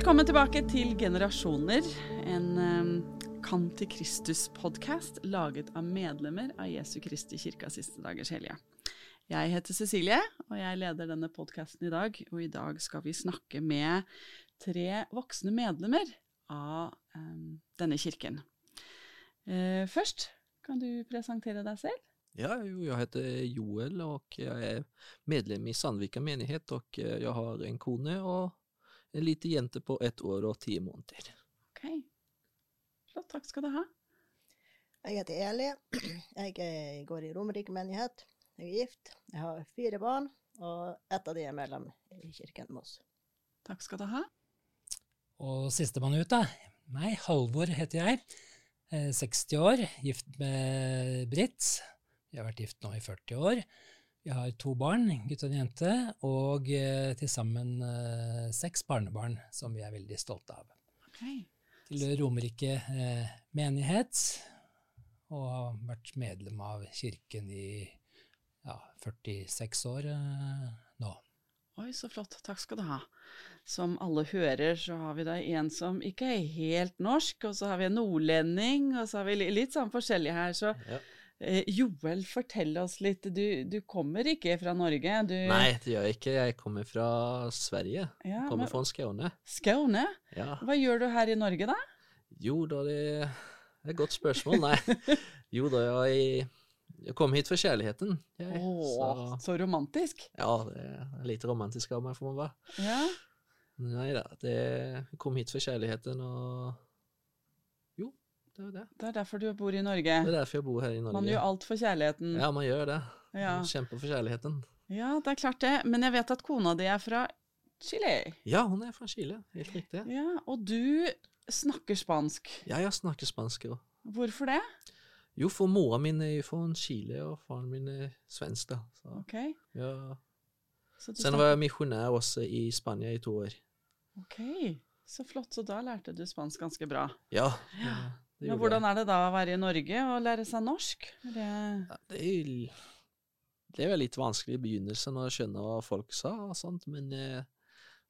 Velkommen tilbake til Generasjoner, en um, Kant til Kristus-podkast laget av medlemmer av Jesu Kristi Kirka Siste Dagers Hellige. Jeg heter Cecilie, og jeg leder denne podkasten i dag. Og i dag skal vi snakke med tre voksne medlemmer av um, denne kirken. Uh, først kan du presentere deg selv? Ja, jeg heter Joel og jeg er medlem i Sandvika menighet. Og jeg har en kone og en liten jente på ett år og ti måneder. Ok, flott. Takk skal du ha. Jeg heter Eli. Jeg går i Romerike menighet. Jeg er gift. Jeg har fire barn, og ett av de er medlem i kirken Moss. Takk skal du ha. Og sistemann ut, da. Meg, Halvor heter jeg. 60 år, gift med Britt. Vi har vært gift nå i 40 år. Vi har to barn, gutt og en jente, og eh, til sammen eh, seks barnebarn som vi er veldig stolte av. Okay. Til Romerike eh, menighet, og har vært medlem av kirken i ja, 46 år eh, nå. Oi, så flott. Takk skal du ha. Som alle hører, så har vi da en som ikke er helt norsk, og så har vi en nordlending, og så har vi litt sånn forskjellig her. så... Ja. Eh, Joel, fortell oss litt. Du, du, kommer ikke fra Norge? Du... Nei, det gjør jeg ikke. Jeg kommer fra Sverige. Ja, kommer men... fra Skåne. Skåne? Ja. Hva gjør du her i Norge, da? Jo da, det er et godt spørsmål. Nei. jo da, jeg, jeg kom hit for kjærligheten. Jeg, Åh, så... så... romantisk. Ja, det er litt romantisk av meg, får man være. Ja. Nei da, det, jeg kom hit for kjærligheten og det er det. Det er derfor du bor i Norge? Det er derfor jeg bor her i Norge. Man gjør alt for kjærligheten. Ja, man gjør det. Ja. Man kjemper for kjærligheten. Ja, det er klart det. Men jeg vet at kona di er fra Chile? Ja, hun er fra Chile. Helt riktig. Ja, Og du snakker spansk? Ja, jeg snakker spansk òg. Hvorfor det? Jo, for mora min er fra Chile, og faren min er svensk, da. Så, ok. Ja. Så Sen var jeg misjonær også i Spania i to år. Ok, så flott. Så da lærte du spansk ganske bra. Ja. ja. Men hvordan er det da å være i Norge og lære seg norsk? Det... Ja, det, er, det er vel litt vanskelig i begynnelsen å skjønne hva folk sa og sånt, men eh,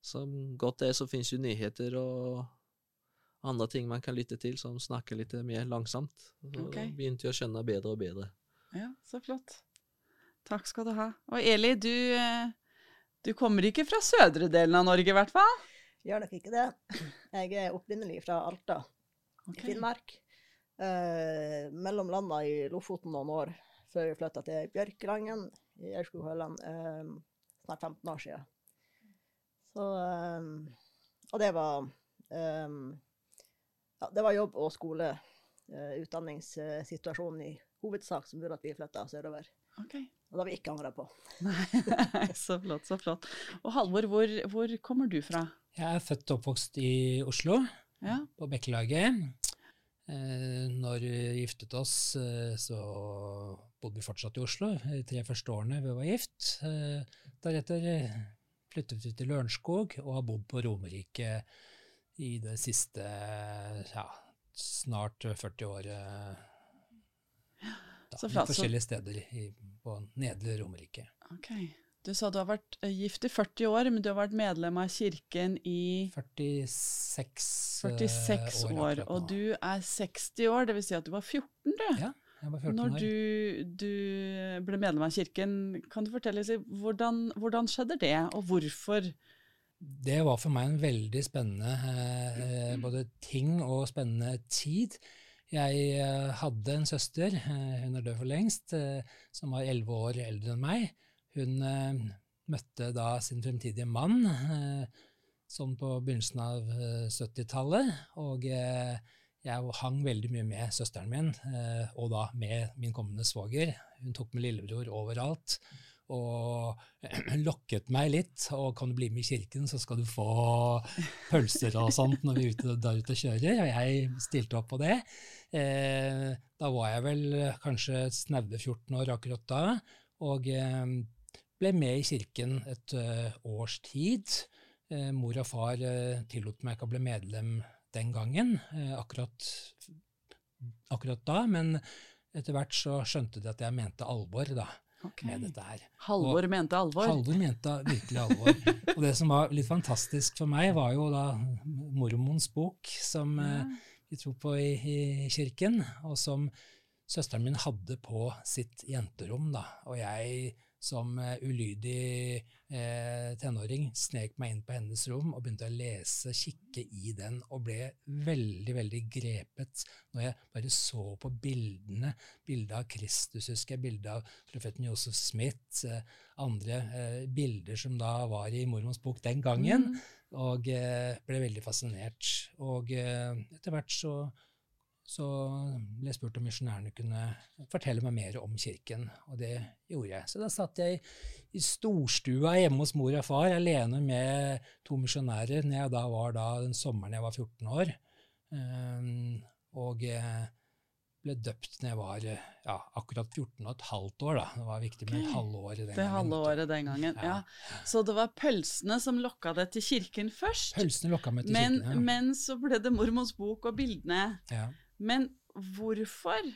som godt er, så finnes jo nyheter og andre ting man kan lytte til som snakker litt mer langsomt. Så okay. begynte jeg å skjønne bedre og bedre. Ja, så flott. Takk skal du ha. Og Eli, du, du kommer ikke fra sødre delen av Norge, i hvert fall? Gjør nok ikke det. Jeg er opprinnelig fra Alta okay. i Finnmark. Eh, mellom landa i Lofoten noen år før vi flytta til Bjørkelangen i Aurskog-Høland eh, snart 15 år siden. Så eh, Og det var eh, Ja, det var jobb og skole, eh, utdanningssituasjonen i hovedsak som gjorde at vi flytta sørover. Okay. Og det har vi ikke angra på. Nei, så flott, så flott. Og Halvor, hvor, hvor, kommer du fra? Jeg er født og oppvokst i Oslo, ja. på Bekkelaget. Eh, når vi giftet oss, eh, så bodde vi fortsatt i Oslo de tre første årene vi var gift. Eh, deretter flyttet vi til Lørenskog og har bodd på Romerike i det siste ja, snart 40 året. Da, så flott, forskjellige steder i, på Nedre Romerike. Okay. Du sa du har vært gift i 40 år, men du har vært medlem av kirken i 46, 46 år. år og du er 60 år, dvs. Si at du var 14, du. Ja, jeg var 14 Når år. du, du ble medlem av kirken, kan du fortelle si, hvordan, hvordan skjedde det, og hvorfor? Det var for meg en veldig spennende eh, både ting og spennende tid. Jeg eh, hadde en søster, eh, hun er død for lengst, eh, som var elleve år eldre enn meg. Hun eh, møtte da sin fremtidige mann eh, sånn på begynnelsen av 70-tallet, og jeg hang veldig mye med søsteren min, og da med min kommende svoger. Hun tok med lillebror overalt og lokket meg litt. Og kan du bli med i kirken, så skal du få pølser og sånt når vi er ute, der ute og kjører. Og jeg stilte opp på det. Eh, da var jeg vel kanskje snaue 14 år akkurat da, og eh, ble med i kirken et uh, års tid. Eh, mor og far eh, tillot meg ikke å bli medlem den gangen, akkurat, akkurat da, men etter hvert så skjønte de at jeg mente alvor, da. okay. med dette her. Halvor mente alvor. Halvor mente virkelig alvor. og det som var litt fantastisk for meg, var jo da mormons bok, som eh, vi tror på i, i kirken, og som søsteren min hadde på sitt jenterom. da. Og jeg som eh, ulydig eh, tenåring snek meg inn på hennes rom og begynte å lese, kikke i den, og ble veldig, veldig grepet når jeg bare så på bildene. Bildet av Kristus, husker jeg, bildet av profeten Josef Smith, eh, andre eh, bilder som da var i mormors bok den gangen, Mm. og eh, ble veldig fascinert. Og eh, etter hvert så så ble jeg spurt om misjonærene kunne fortelle meg mer om kirken, og det gjorde jeg. Så da satt jeg i storstua hjemme hos mor og far alene med to misjonærer når jeg da var da den sommeren jeg var 14 år, Ehm, og eh, ble døpt når jeg var ja, akkurat 14 og et halvt år. da. Det var viktig med et halvår den Det gangen. halve året den gangen. Ja. Ja. Så det var pølsene som lokka deg til kirken først. Pølsene lokka meg til Men, kirken. ja. men så ble det mormons bok og bildene. Ja. Men hvorfor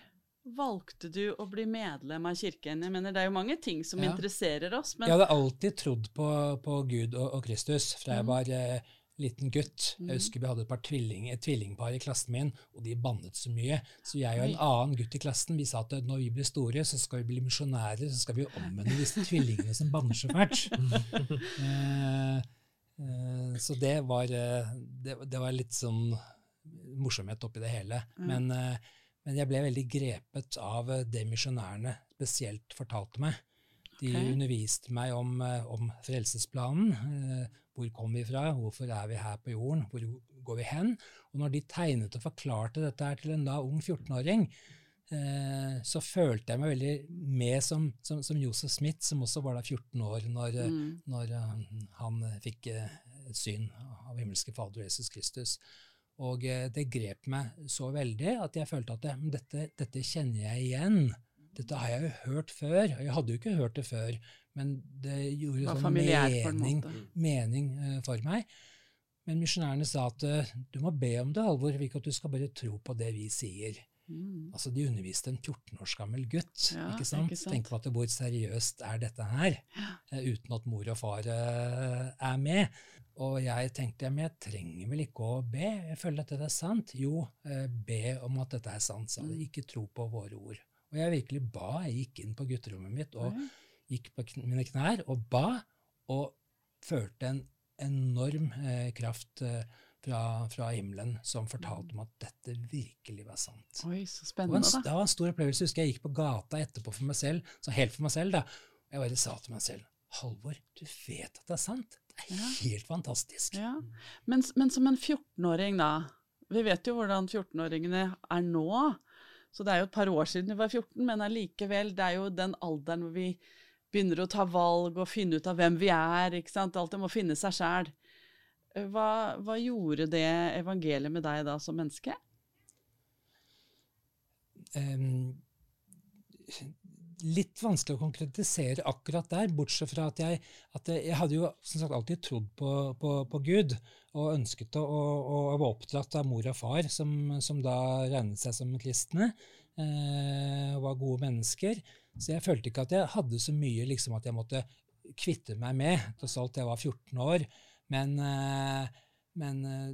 valgte du å bli medlem av kirken? Jeg mener, Det er jo mange ting som Ja. interesserer oss, men Jeg hadde alltid trodd på, på Gud og, og Kristus fra jeg Mm. var eh, liten gutt. Mm. Jeg husker vi hadde et par tvilling, et tvillingpar i klassen min, og de bannet så mye. Så jeg og en annen gutt i klassen vi sa at når vi blir store, så skal vi bli misjonærer, så skal vi omvende disse tvillingene som banner så fælt. Eh, eh, så det var, eh, det, det var litt sånn morsomhet oppi det hele. Mm. Men, eh, men jeg ble veldig grepet av eh, det misjonærene spesielt fortalte meg. De okay. underviste meg om, eh, om frelsesplanen. Hvor kom vi fra? Hvorfor er vi her på jorden? Hvor går vi hen? Og når de tegnet og forklarte dette her til en da ung 14-åring, eh, så følte jeg meg veldig med som, som, som Josef Smith, som også var da 14 år når, mm. når han fikk syn av himmelske Fader Jesus Kristus. Og eh, det grep meg så veldig at jeg følte at det, dette, dette kjenner jeg igjen. Dette har jeg jo hørt før. og Jeg hadde jo ikke hørt det før, men det gjorde Det sånn en mening, mening eh, for meg. Men misjonærene sa at eh, du må be om det, Halvor, ikke at du skal bare tro på det vi sier. Mm. Altså, De underviste en 14 års gammel gutt. Ja, ikke sant? ikke sant? Tenk på at hvor seriøst er dette her, ja. uten at mor og far eh, er med. Og jeg tenkte men jeg trenger vel ikke å be, jeg føler at dette er sant. Jo, eh, be om at dette er sant, sa de. Mm. Ikke tro på våre ord. Og jeg virkelig ba. Jeg gikk inn på gutterommet mitt og gikk på mine knær og ba, og følte en enorm eh, kraft eh, fra, fra himmelen som fortalte meg at dette virkelig var sant. Oi, så spennende, da. det var en stor opplevelse. Jeg husker jeg gikk på gata etterpå for meg selv, så helt for meg selv, da. Og jeg bare sa til meg selv Halvor, du vet at det er sant. Det er helt fantastisk. Ja. Men, men som en 14-åring, da. Vi vet jo hvordan 14-åringene er nå. Så det er jo et par år siden vi var 14, men allikevel, det er jo den alderen hvor vi begynner å ta valg og finne ut av hvem vi er. ikke sant? Alt det må finne seg sjæl. Hva, hva gjorde det evangeliet med deg da som menneske? Em, litt vanskelig å konkretisere akkurat der, bortsett fra at jeg, at jeg, hadde jo sagt alltid trodd på, på, på Gud og ønsket å, og, og var oppdratt av mor og far, som, som da regnet seg som kristne, eh, og var gode mennesker. Så jeg følte ikke at jeg hadde så mye liksom, at jeg måtte kvitte meg med, tross alt jeg var 14 år. Men, eh, men eh,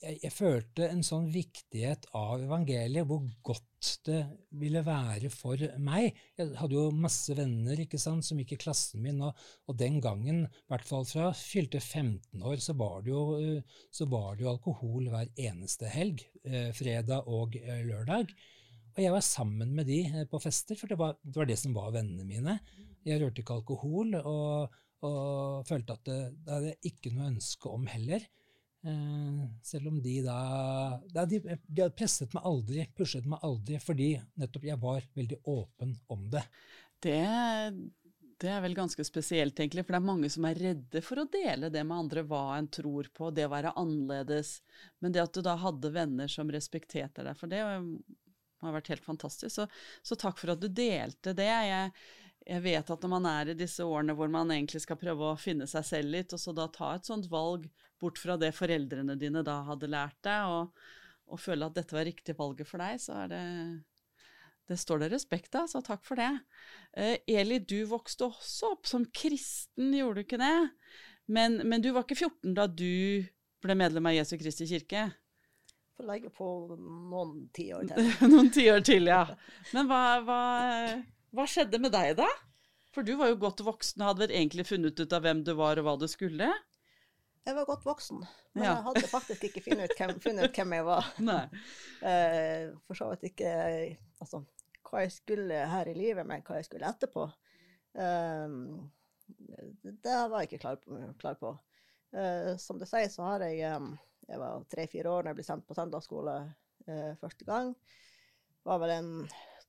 jeg, jeg følte en sånn viktighet av evangeliet, hvor godt det ville være for meg. Jeg hadde jo masse venner ikke sant, som gikk i klassen min, og, og den gangen, i hvert fall fra fylte 15 år, så var det jo, eh, var det jo alkohol hver eneste helg, eh, fredag og eh, lørdag. Og jeg var sammen med de eh, på fester, for det var, det var det som var vennene mine. Jeg rørte ikke alkohol, og, og følte at det, det hadde jeg ikke noe ønske om heller. Eh, selv om de da, de, de hadde presset meg aldri, pushet meg aldri, fordi nettopp jeg var veldig åpen om det. Det, det er vel ganske spesielt, egentlig, for det er mange som er redde for å dele det med andre, hva en tror på, det å være annerledes. Men det at du da hadde venner som respekterte deg for det, har vært helt fantastisk. Så, så takk for at du delte det. Jeg, jeg vet at når man er i disse årene hvor man egentlig skal prøve å finne seg selv litt, og så da ta et sånt valg bort fra det foreldrene dine da hadde lært deg, og, og føle at dette var riktig valget for deg, så er det Det står det respekt av, så takk for det. Eh, Eli, du vokste også opp som kristen, gjorde du ikke det? Men, men du var ikke 14 da du ble medlem av Jesu Kristi kirke? Får legge på noen tiår til. Noen tiår til, ja. Men hva, hva, hva skjedde med deg da? For du var jo godt voksen og hadde vel egentlig funnet ut av hvem du var og hva du skulle? Jeg var godt voksen, men Ja. jeg hadde faktisk ikke funnet ut hvem, funnet ut hvem jeg var. Nei. Eh, for så vidt ikke altså, hva jeg skulle her i livet, men hva jeg skulle etterpå. Eh, det var jeg ikke klar på. Klar på. Eh, som du sier, så har jeg eh, Jeg var tre-fire år da jeg ble sendt på søndagsskole eh, første gang. Var vel en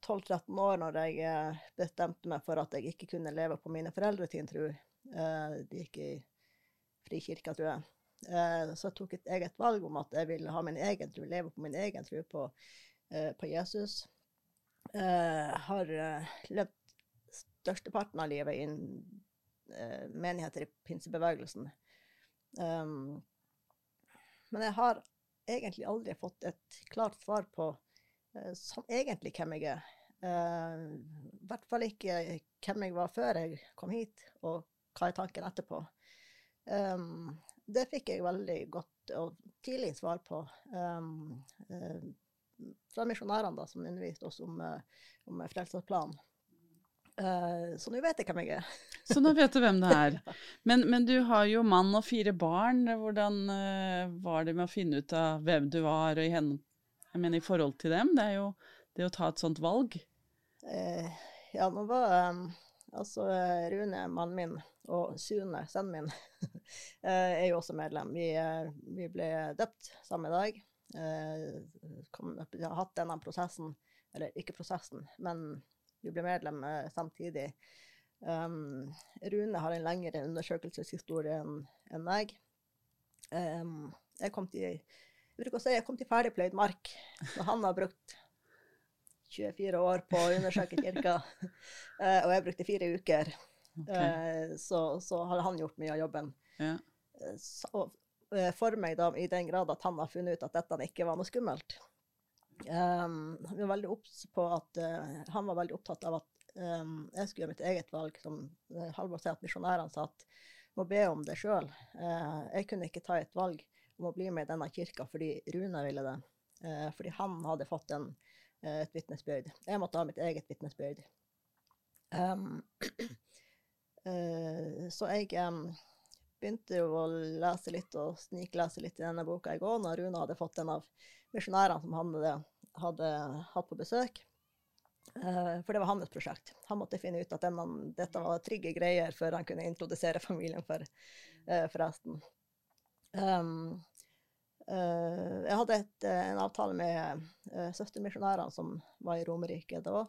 12-13 år når jeg eh, bestemte meg for at jeg ikke kunne leve på mine foreldre sin tro. Eh, de gikk i frikirka, tror jeg. så så jeg tok et eget valg om at jeg ville ha min egen tro, leve på min egen tro på, eh, på Jesus. Jeg har eh, levd størsteparten av livet i eh, menigheter i pinsebevegelsen. Men jeg har egentlig aldri fått et klart svar på eh, sånn egentlig hvem jeg er. Eh, I hvert fall ikke hvem jeg var før jeg kom hit, og hva er tanken etterpå. Um, det fikk jeg veldig godt og tidlig svar på um, uh, fra misjonærene da, som underviste oss om, uh, om frelsesplan. Uh, så nå vet jeg hvem jeg er. Så nå vet du hvem det er. Men, men du har jo mann og fire barn. Hvordan eh, var det med å finne ut av hvem du var, og i, hen, jeg mener, i forhold til dem? Det er jo det å ta et sånt valg. Eh, ja, nå var um, altså Rune, mannen min, og Sune, sønnen min, eh, er jo også medlem. Vi, eh, vi ble døpt samme dag. Eh, vi har hatt denne prosessen, eller ikke prosessen, men vi ble medlem samtidig. Um, Rune har en lengre undersøkelseshistorie enn en meg. Um, jeg kom til bruker å si jeg kom til ferdigpløyd mark når han har brukt 24 år på å undersøke kirka, uh, og jeg brukte fire uker. Okay. Uh, så, så hadde han gjort mye av jobben. Ja. Eh, så, for meg da, i den grad at han har funnet ut at dette ikke var noe skummelt. Um, han, var at, uh, han var veldig opptatt av at um, jeg skulle gjøre mitt eget valg. Som uh, Halvor sier at misjonærene sa at må be om det sjøl. jeg kunne ikke ta et valg om å bli med i denne kirka fordi Rune ville det. Eh, fordi han hadde fått en, eh, et vitnesbyrd. Jeg måtte ha mitt eget vitnesbyrd. Um, uh, så jeg um, begynte jo å lese litt og sniklese litt i denne boka i går, når Rune hadde fått en av misjonærene som han hadde, hadde hatt på besøk. Uh, for det var hans prosjekt. Han måtte finne ut at denne, dette var trygge greier før han kunne introdusere familien for, uh, for resten. Um, uh, jeg hadde et, eh, en avtale med uh, søstermisjonærene som var i Romerike da.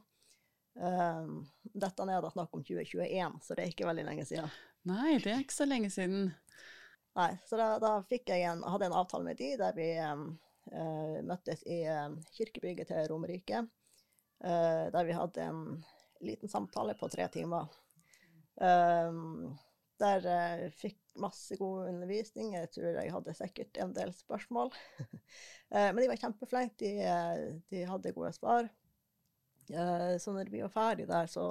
Um, dette er da snakk om 2021, så det er ikke veldig lenge siden. Nei, det er ikke så lenge siden. Nei, så da, da fikk jeg en, hadde en avtale med de der vi um, uh, møttes i kirkebygget til Romerike. der vi hadde en liten samtale på tre timer. Um, der fikk masse god undervisning. Jeg tror jeg hadde sikkert en del spørsmål. Eh, men de var kjempeflinke. De, eh, de hadde gode svar. Eh, så når vi var ferdig der, så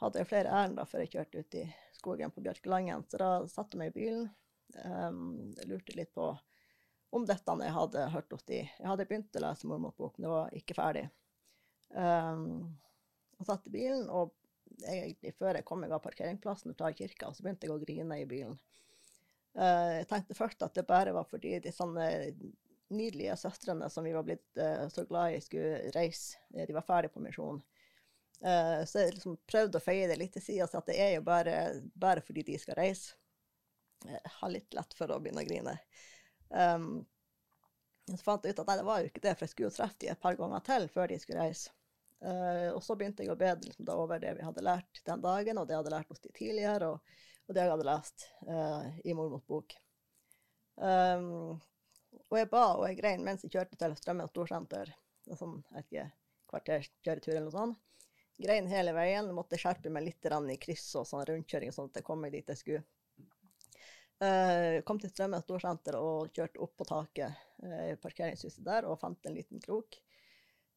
hadde jeg flere ærender før jeg kjørte ut i skogen på Bjørkelangen. Så da satte jeg meg i bilen. Jeg lurte litt på om dette jeg hadde hørt hos de. Jeg hadde begynt å lese mormotbok, men det var ikke ferdig. Um, og satt i bilen, og egentlig før jeg kom meg av parkeringsplassen ut kirka, så begynte jeg å grine i bilen. Eh, jeg tenkte først at det bare var fordi de sånne nydelige søstrene som vi var blitt eh, så glad i, skulle reise. Eh, De var ferdig på misjon. Så jeg liksom prøvde å feie det litt til sida, at det er jo bare, bare fordi de skal reise. Jeg har litt lett for å begynne å grine. Um, så fant jeg ut at nei, det var jo ikke det, for jeg skulle jo treffe de et par ganger til før de skulle reise. Eh, og så begynte jeg å be liksom, over det vi hadde lært den dagen, og det jeg hadde lært de tidligere, og, og det jeg hadde lest uh, i mormors bok. Um, og jeg ba og jeg grein mens jeg kjørte til Strømmen storsenter, en sånn, jeg eller noe sånt. Grein hele veien, måtte skjerpe meg litt i kryss og sånn rundkjøring, sånn at jeg kom meg dit jeg skulle. Uh, kom til Strømmen storsenter og kjørte opp på taket i i parkeringshuset der og fant en liten krok.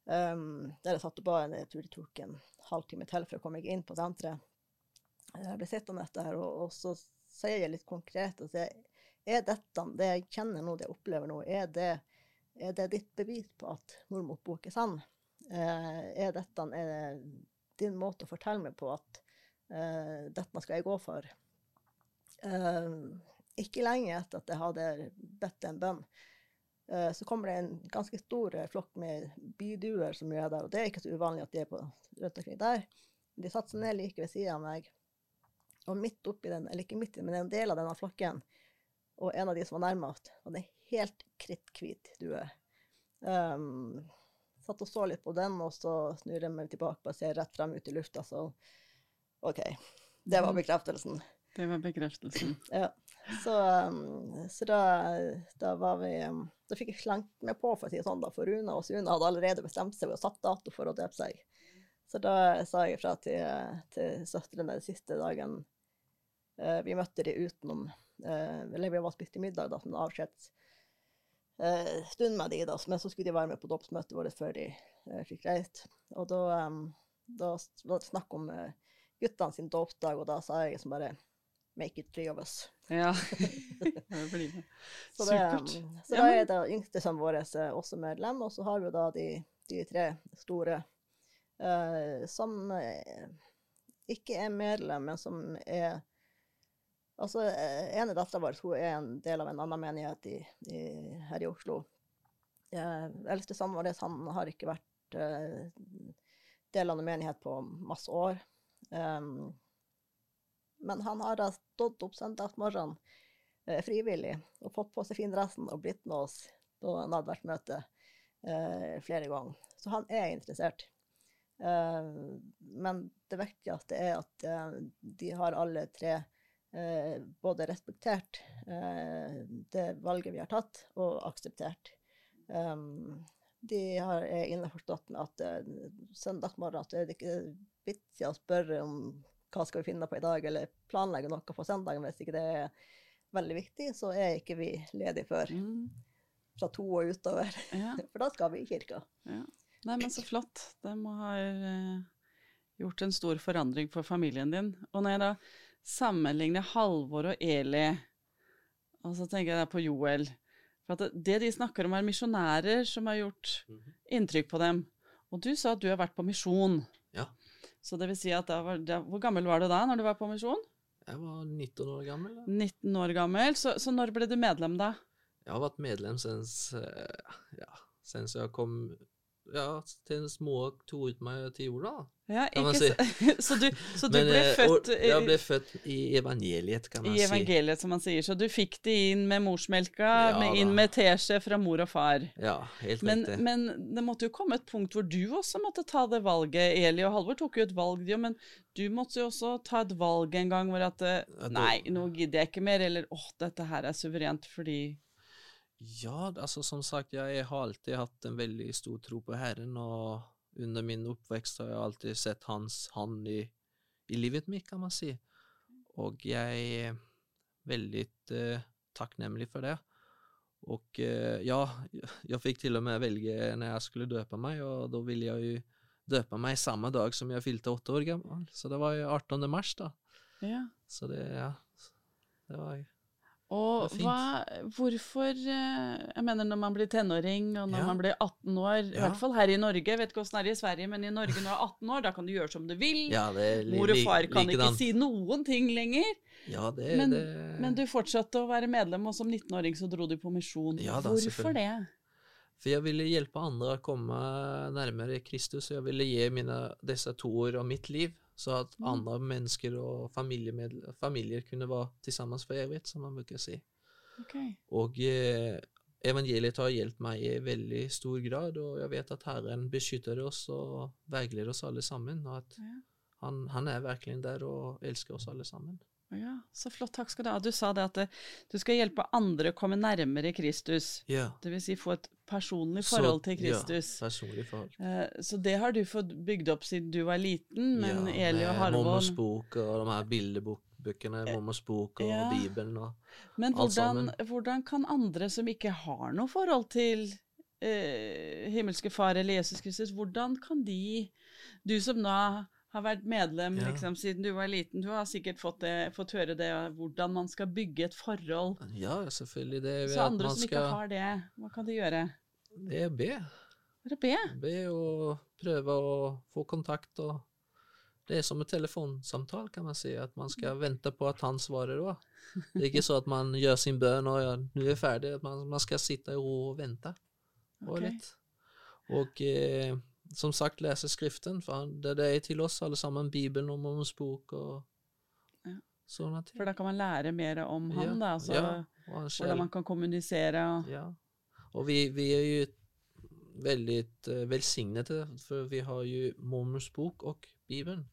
Um, der jeg satt og ba tror det tok en halvtime til for å komme meg inn på senteret. Jeg ble sittende der, og, og så sier jeg litt konkret og sier er dette, det jeg kjenner nå, det jeg opplever nå, er det, er det ditt bevis på at mormors bok er sann? Eh, er dette er det din måte å fortelle meg på at eh, dette skal jeg gå for? Eh, ikke lenge etter at jeg hadde bedt en bønn, eh, så kommer det en ganske stor eh, flokk med byduer som er der. Og det er ikke så uvanlig at de er på, rundt omkring der. De satte seg ned like ved siden av meg. Og midt oppi den, eller ikke midt i, men en del av denne flokken, og en av de som var nærmest, hadde en helt kritthvit due. Um, satt og så litt på den, og så snur jeg meg tilbake og ser rett frem ut i lufta, så OK. Det var bekreftelsen. Det var bekreftelsen. Ja. Så, um, så da, da, var vi um, Da fikk jeg slengt meg på, for å si det sånn, da, for Rune og Sune hadde allerede bestemt seg og satt dato for å døpe seg. Så da sa jeg ifra til, til søstrene den siste dagen uh, vi møtte de utenom uh, Eller vi var spist i middag, da, som en avskjeds uh, stund med de, da, men så skulle de være med på dåpsmøtet vårt før de fikk reist. Og da, um, da var det snakk om guttene sin dåpsdag, og da sa jeg liksom bare Make it three of us. Ja. det blir det. Så, det, så da er det yngste som vår også medlem, og så har vi da de, de tre store uh, som uh, ikke er medlem, men som er Altså, ene dattera vår hun er en del av en annen menighet i, i, her i Oslo. Uh, eldste sønnen vår han har ikke vært uh, del av en menighet på masse år. Um, men han har da stått opp søndagsmorgen eh, frivillig og fått på seg findressen og blitt med oss på nadværsmøte eh, flere ganger. Så han er interessert. Eh, men det viktigste er at eh, de har alle tre eh, både respektert eh, det valget vi har tatt, og akseptert. de har, er innforstått med at søndagsmorgen er det ikke vits i å spørre om hva skal vi finne på i dag, eller planlegge noe på søndagen hvis ikke det er veldig viktig, så er ikke vi ledige før mm. fra to og utover. Ja. For da skal vi i kirka. Ja. Nei, men så flott. Det må ha uh, gjort en stor forandring for familien din. Og når jeg da sammenligner Halvor og Eli, og så tenker jeg da på Joel For at det de snakker om, er misjonærer som har gjort mhm. inntrykk på dem. Og du sa at du har vært på misjon. Ja. Så det vil si at da var, da, Hvor gammel var du da, når du var på misjon? Jeg var 19 år gammel. Da. 19 år gammel, så, så, når ble du medlem da? Jeg har vært medlem siden eh, ja, jeg kom ja, til små tok ut meg til jorda. da. Ja, ikke si. så, du, så du Men, ble født født Jeg ble født i evangeliet, kan man si. I evangeliet, som man sier. Så du fikk det inn med morsmelka, ja, med, inn med teskje fra mor og far. Ja, helt men, riktig. Men det måtte jo komme et punkt hvor du også måtte ta det valget. Eli og Halvor tok jo et valg, de, men du måtte jo også ta et valg en gang hvor at eh, Nei, nå gidder jeg ikke mer. Eller åh, dette her er suverent fordi ja, altså som sagt, jeg har alltid hatt en veldig stor tro på Herren, og under min oppvekst har jeg alltid sett Hans hånd i, i livet mitt, kan man si. Og jeg er veldig uh, takknemlig for det. Og uh, ja, jeg fikk til og med velge når jeg skulle døpe meg, og da ville jeg jo døpe meg samme dag som jeg fylte åtte år gammel, så det var jo 18. mars, da. Ja. Så det, ja, det var og hva, hvorfor eh, Jeg mener når man blir tenåring, og når ja. man blir 18 år I hvert fall her i Norge. Jeg vet ikke åssen det er i Sverige, men i Norge når du er 18 år, da kan du gjøre som du vil. Ja, Mor og far kan ikke si noen ting lenger. Ja, det, men, det... men, du fortsatte å være medlem, og som 19-åring så dro du på misjon. hvorfor det? For jeg ville hjelpe andre å komme nærmere Kristus, og jeg ville gi mine, disse to år av mitt liv så at mm. andre mennesker og familier kunne være sammen for evig, som man bruker å si. Okay. Og eh, evangeliet har hjulpet meg i veldig stor grad, og jeg vet at Herren beskytter oss og veileder oss alle sammen, og at ja. han, han, er virkelig der og elsker oss alle sammen. Ja, Så flott. Takk skal du ha. Du sa det at det, du skal hjelpe andre å komme nærmere Kristus. Ja. Det vil si få et personlig forhold så, til Kristus. Ja, personlig forhold. Uh, så det har du fått bygd opp siden du var liten, men ja, Eli og Halvor Mormors bok og de her bildebøkene, eh, Mormors bok og ja. Bibelen og men hvordan, alt sammen. Men hvordan kan andre som ikke har noe forhold til eh, himmelske Far eller Jesus Kristus, hvordan kan de Du som da har vært medlem Ja. liksom, siden du var liten, du har sikkert fått, det, fått høre det, hvordan man skal bygge et forhold. Ja, selvfølgelig. Det Så andre som ikke har det, hva kan de gjøre? Det er be. Bare be. Be og prøve å få kontakt. og Det er som en telefonsamtale, kan man si. At man skal vente på at han svarer da. Det er ikke så at man gjør sin bønn og ja, nå er jeg ferdig. At man, man skal sitte i ro og vente Og, okay. Og eh, som sagt lese Skriften, for det, det er til oss alle sammen. Bibelen og Mormons bok og Ja. sånne ting. For da kan man lære mer om han, Ja, da. Altså, hvordan man kan kommunisere. Og, Ja, og vi, vi er jo veldig uh, det, for vi har jo Mormons bok og Bibelen.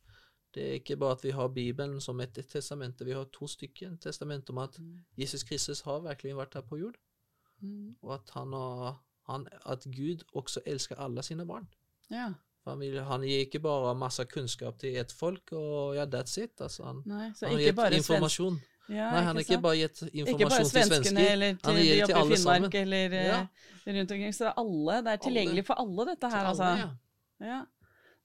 Det er ikke bare at vi har Bibelen som et testament, vi har to stykker testament om at Mm. Jesus Kristus har virkelig vært her på jord, Mm. og at, han har, han, at Gud også elsker alle sine barn. Ja. Han, vil, han gir ikke bare masse kunnskap til ett folk, og ja, that's it. Altså, han, Nei, så han gitt bare svensk... informasjon. Ja, Nei, han har ikke bare gitt Ikke bare informasjon til svenskene svensker. eller Han til gir de til alle Finnmark sammen. eller eh, Ja. rundt omkring. Så det er alle. Det er tilgjengelig for alle, dette her, alle, altså. ja. Ja.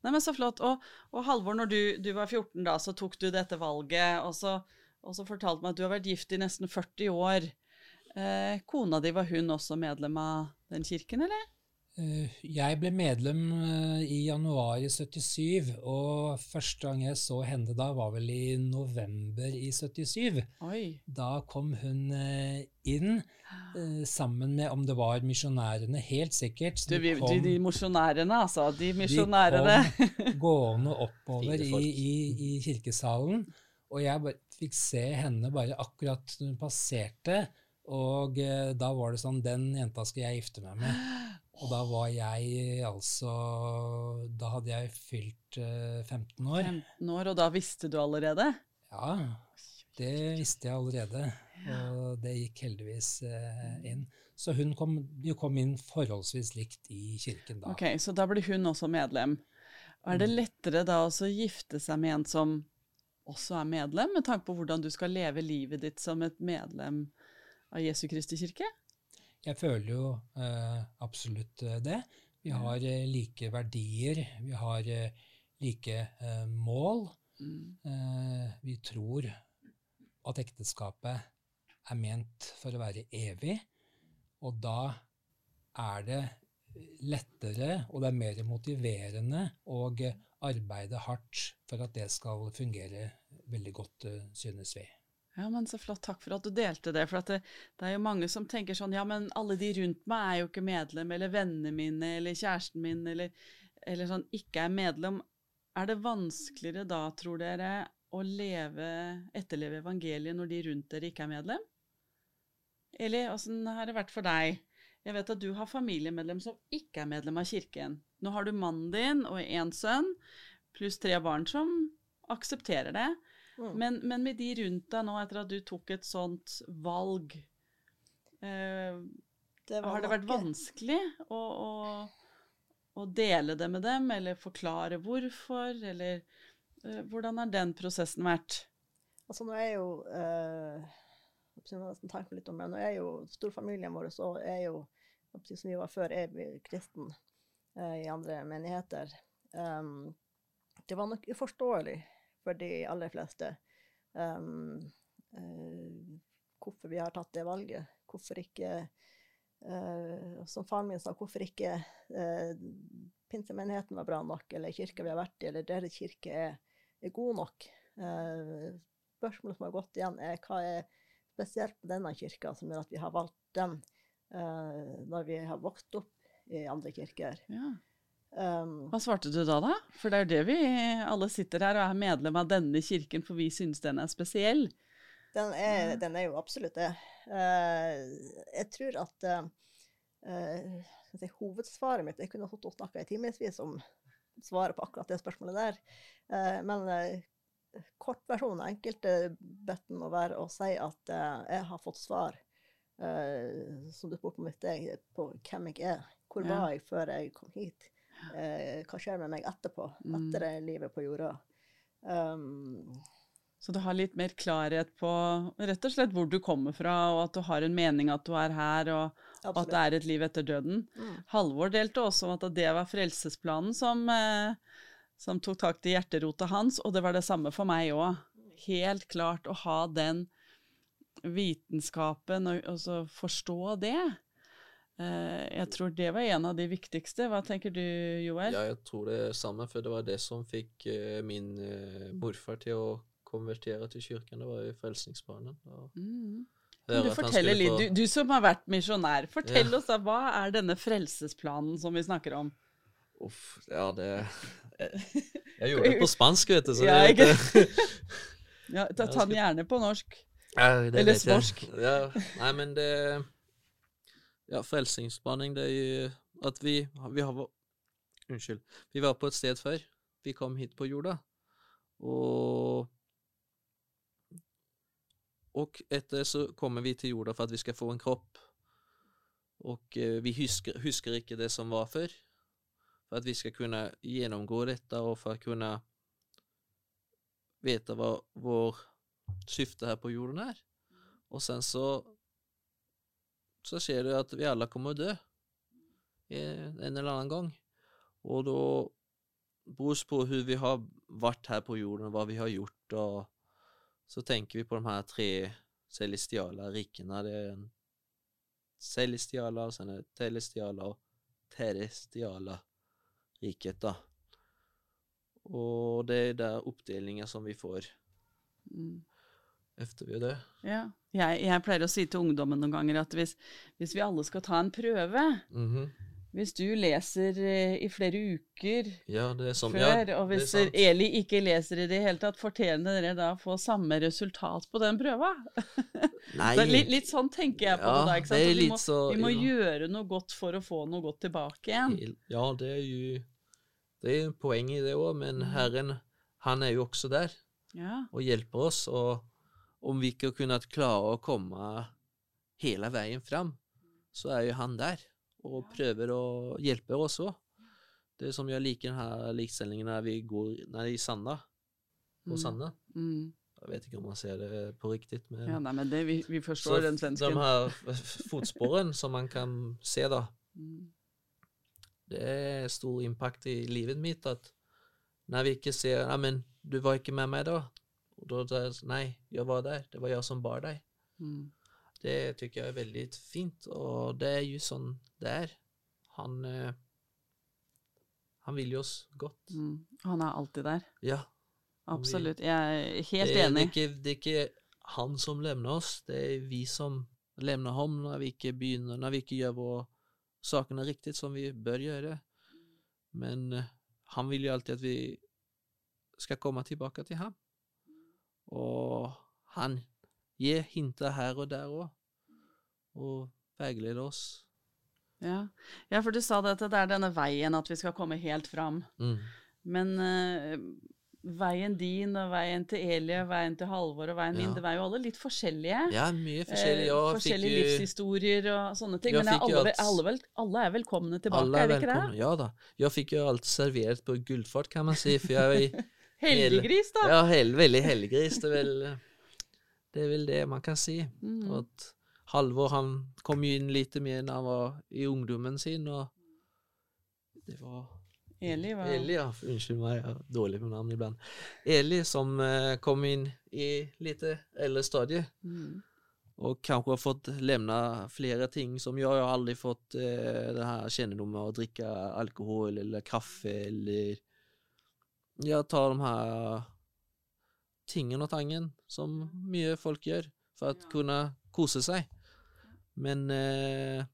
Nei, men Så flott. Og, og Halvor, når du, du var 14 da, så tok du dette valget, og så, og så fortalte meg at du har vært gift i nesten 40 år. Eh, kona di, var hun også medlem av den kirken, eller? Eh, Jeg ble medlem eh, i januar i 77, og første gang jeg så henne da, var vel i november i 77. Oi. Da kom hun eh, inn sammen med, om det var misjonærene, helt sikkert. Du, kom- de, de misjonærene, altså. De de kom gående oppover i, i, i kirkesalen, og jeg fikk se henne bare akkurat hun passerte, og da var det sånn, den jenta skal jeg gifte meg med. Og da var jeg altså Da hadde jeg fylt eh, 15 år. 15 år, og da visste du allerede? Ja, det visste jeg allerede, og det gikk heldigvis eh, inn. Så hun kom, vi kom inn forholdsvis likt i kirken da. Ok, Så da ble hun også medlem. Er det lettere da å gifte seg med en som også er medlem, med tanke på hvordan du skal leve livet ditt som et medlem av Jesu Kristi kirke? Jeg føler jo eh, absolutt eh, det. Vi har eh, like verdier, vi har eh, like eh, mål. Mm. Eh, vi tror at ekteskapet er ment for å være evig, og da er det lettere, og det er mer motiverende å arbeide hardt for at det skal fungere veldig godt, synes vi. Ja, men Så flott. Takk for at du delte det. For det, det er jo mange som tenker sånn Ja, men alle de rundt meg er jo ikke medlem, eller vennene mine, eller kjæresten min, eller, eller sånn ikke er medlem. Er det vanskeligere da, tror dere, å leve, etterleve evangeliet når de rundt dere ikke er medlem? Eller åssen har det vært for deg? Jeg vet at du har familiemedlem som ikke er medlem av kirken. Nå har du mannen din og én sønn, pluss tre barn som aksepterer det. Mm. Men, men med de rundt deg nå, etter at du tok et sånt valg, eh, Det har det vært vanskelig å, å, å dele det med dem, eller forklare hvorfor, eller eh, hvordan har den prosessen vært? Altså, nå er jeg jo eh, tenke litt om det. Nå er jo storfamilien vår så er jo som vi var før, er vi kristen eh, i andre menigheter. Um, det var nok uforståelig for de aller fleste um, uh, hvorfor vi har tatt det valget. Hvorfor ikke uh, Som faren min sa, hvorfor ikke uh, pinsemenigheten var bra nok, eller kirka vi har vært i, eller deres kirke er, er god nok. Uh, spørsmålet som har gått igjen, er hva er spesielt med denne kirka som gjør at vi har valgt den uh, når vi har vokst opp i andre kirker. Ja. Um, Hva svarte du da, da? For det er jo det vi alle sitter her og er medlem av denne kirken, for vi synes den er spesiell. den, er, den er jo absolutt det. Uh, jeg tror at uh, uh, si, hovedsvaret mitt Jeg kunne og snakka i timevis om svaret på akkurat det spørsmålet der. Men uh, kortversjonen, enkelte betten må være å si at jeg har fått svar, som du spurte om i sted, på hvem jeg er. Hvor Ja. var jeg før jeg kom hit? Eh, hva skjer med meg etterpå? Mm. Etter det livet på jorda? Um, Så du har litt mer klarhet på rett og slett hvor du kommer fra, og at du har en mening at du er her, og, og at det er et liv etter døden. Mm. Halvor delte også om at det var frelsesplanen som, eh, som tok tak i hjerterota hans, og det var det samme for meg òg. Helt klart å ha den vitenskapen og, og så forstå det. Eh, jeg tror det var en av de viktigste. Hva tenker du, Joel? Ja, jeg tror det er samme, for det var det som fikk eh, min eh, morfar til å konvertere til kirken. Det var jo Frelsningsbarnen. Mm. Du fortelle litt, du, du som har vært misjonær, fortell Ja. oss da, hva er denne frelsesplanen som vi snakker om? Uff, ja, det Jeg gjorde det på spansk, vet du. Så Ja, det, Ja, ta, den gjerne på norsk. Ja, det Eller svorsk. Ja, nei, men det Ja, frelsingsspaning, det er jo at vi, vi har Unnskyld. Vi var på et sted før. Vi kom hit på jorda. Og Og etter så kommer vi til jorda for at vi skal få en kropp. Og eh, vi husker, husker ikke det som var før. For at vi skal kunne gjennomgå dette, og for å kunne vite hva vår syfte her på jorden er. Og sen så så skjer det at vi alle kommer å dø en eller annen gang. Og da beror på hvordan vi har vært her på jorden, hva vi har gjort, og så tenker vi på de her tre celestiale rikene. Det er og sen er det telestiale og terestiale riket, da. Og det er der oppdelinga som vi får Mm. Etter vi er døde. Ja. Jeg, jeg pleier å si til ungdommen noen ganger at hvis, hvis vi alle skal ta en prøve Mhm. Hvis du leser eh, i flere uker Ja, det som før, ja, og det hvis. Eli ikke leser i det hele tatt, fortjener dere da å få samme resultat på den prøva? Litt, litt sånn tenker jeg på Ja, det da. ikke sant? det vi, må, så vi må gjøre noe godt for å få noe godt tilbake igjen. Ja, det er jo Det er poeng i det òg, men Mm. Herren, han er jo også der Ja. og hjelper oss. Og om vi ikke har kunnet klare å komme hele veien fram, så er jo han der og prøver å hjelpe oss òg. Det som jeg liker denne likestillingen når vi går nei, i Sanda, på Mm. Sanda. Mm. Jeg vet ikke om man ser det på riktig, men ja, nei, men det, vi, vi så den svensken. de her fotsporene som man kan se, da, Mm. det er stor impact i livet mitt at når vi ikke ser ja, men du var ikke med meg da. Og da sa jeg, Nei, jeg var der. Det var jeg som bar deg. Mm. Det tycker jeg er veldig fint, og det er jo sånn det er. Han eh, Han vil jo oss godt. Mm. Han er alltid der. Ja. Absolutt. Jeg er helt det, er- enig. Det er, ikke, det er ikke han som levner oss, det er vi som levner ham når vi ikke begynner, når vi ikke gjør våre sakene riktig som vi bør gjøre. Men eh, han vil jo alltid at vi skal komme tilbake til ham. Og han gir hinter her og der òg, og veileder oss. Ja. ja, for du sa det at det er denne veien at vi skal komme helt fram. Mm. Men uh, veien din og veien til Eli og veien til Halvor og veien min, Ja. det var jo alle litt forskjellige. Ja, mye forskjellige. Eh, forskjellige fikk livshistorier og sånne ting. Men alle, alt- alle, vel, alle er velkomne tilbake, Alle er er det ikke det? Ja da. Jeg fikk jo alt servert på gullfart, kan man si. For jeg Heldiggris, da! Ja, hel, veldig heldiggris. Det det er vel det man kan si. Mm. At Halvor han kom jo inn litt mer da han var i ungdommen sin, og det var Eli var Eli, ja. Unnskyld meg, jeg er dårlig med navn iblant. Eli som eh, kom inn i litt eldre stadie, mm. og kanskje har fått levne flere ting som jeg. Jeg har aldri fått eh, det her kjennedom med å drikke alkohol eller kaffe eller Jeg tar de her tingen og tangen som mye folk gjør for å kunne kose seg. Men eh,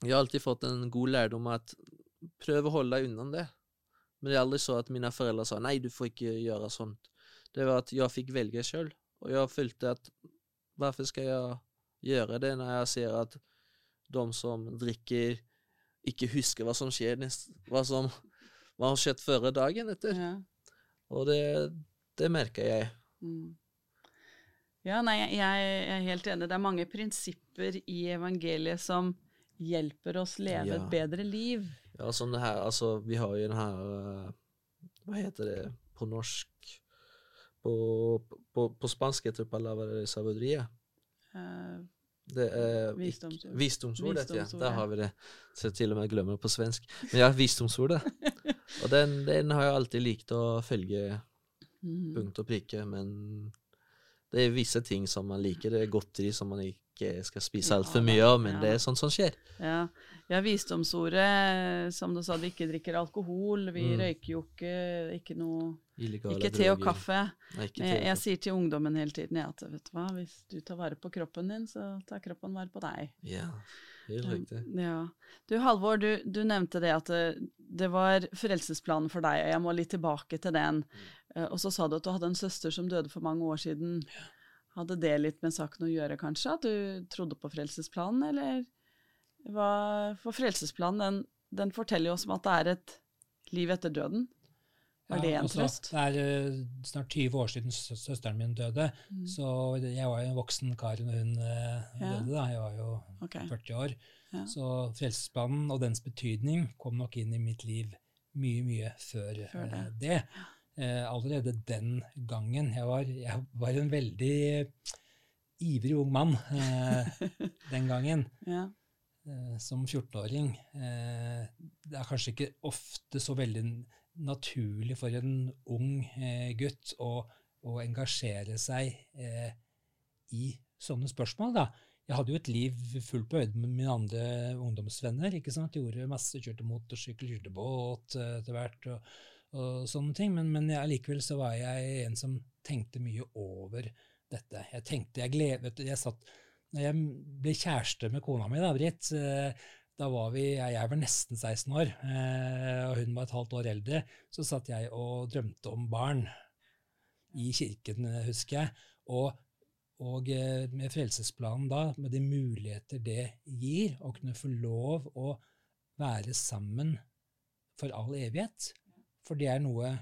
jeg har alltid fått en god lærdom at prøv å holde deg unna det. Men det er aldri så at mine foreldre sa nei, du får ikke gjøre sånt. Det var at jeg fikk velge sjøl, og jeg følte at hvorfor skal jeg gjøre det når jeg ser at de som drikker, ikke husker hva som skjer hva som hva har skjedd før dagen etter? ja. Og det, det merker jeg. Mm. Ja, nei, jeg, jeg er helt enig. Det er mange prinsipper i evangeliet som hjelper oss leve Ja. et bedre liv. Ja, sånn det her, altså, vi har jo den her eh, Hva heter det på norsk? På, på, på spansk heter det palabra de sabiduria. Uh, Det er Visdomsord. Visdomsordet, ja. Der har vi det. Så jeg til og med glemmer det på svensk. Men ja, visdomsordet. Og den, den har jeg alltid likt å følge mm. punkt og prikke, men det er visse ting som man liker. Det er godteri som man ikke skal spise altfor mye av, men det er sånt som skjer. Ja. ja, visdomsordet, som du sa, vi ikke drikker alkohol, vi Mm. røyker jo ikke, ikke noe Illegale Ikke te og kaffe. Nei, Jeg, te og jeg kaffe. sier til ungdommen hele tiden ja, at vet du hva, hvis du tar vare på kroppen din, så tar kroppen vare på deg. Ja, helt riktig. Ja. Du Halvor, du, du nevnte det at det, det var frelsesplanen for deg, og jeg må litt tilbake til den. Eh, Og så sa du at du hadde en søster som døde for mange år siden. Hadde det litt med saken å gjøre, kanskje? At du trodde på frelsesplanen, eller hva For frelsesplanen, den, den forteller jo oss om at det er et liv etter døden. Var det en ja, trøst? Det er eh, snart 20 år siden søsteren min døde, Mm. så jeg var jo en voksen kar når hun eh, døde. da. Jeg var jo okay. 40 år. Ja. Så Frelsesplanen og dens betydning kom nok inn i mitt liv mye, mye før, Før det. eh, det. Eh, allerede den gangen. Jeg var, jeg var en veldig ivrig ung mann eh, den gangen. Ja. eh, som 14-åring. Eh, det er kanskje ikke ofte så veldig naturlig for en ung eh, gutt å, å engasjere seg eh, i sånne spørsmål. da. Jeg hadde jo et liv fullt på øyde med mine andre ungdomsvenner. ikke sant? Gjorde masse, kjørte motorsykkel, kjørte båt eh, etter hvert, og, og sånne ting. Men, men allikevel så var jeg en som tenkte mye over dette. Jeg tenkte, jeg gled, vet du, jeg satt, når jeg ble kjæreste med kona mi, da, Britt, eh, da var vi, jeg, var nesten 16 år, eh, og hun var et halvt år eldre, så satt jeg og drømte om barn i kirken, eh, husker jeg. Og, og eh, med frelsesplanen da, med de muligheter det gir, å kunne få lov å være sammen for all evighet. For det er noe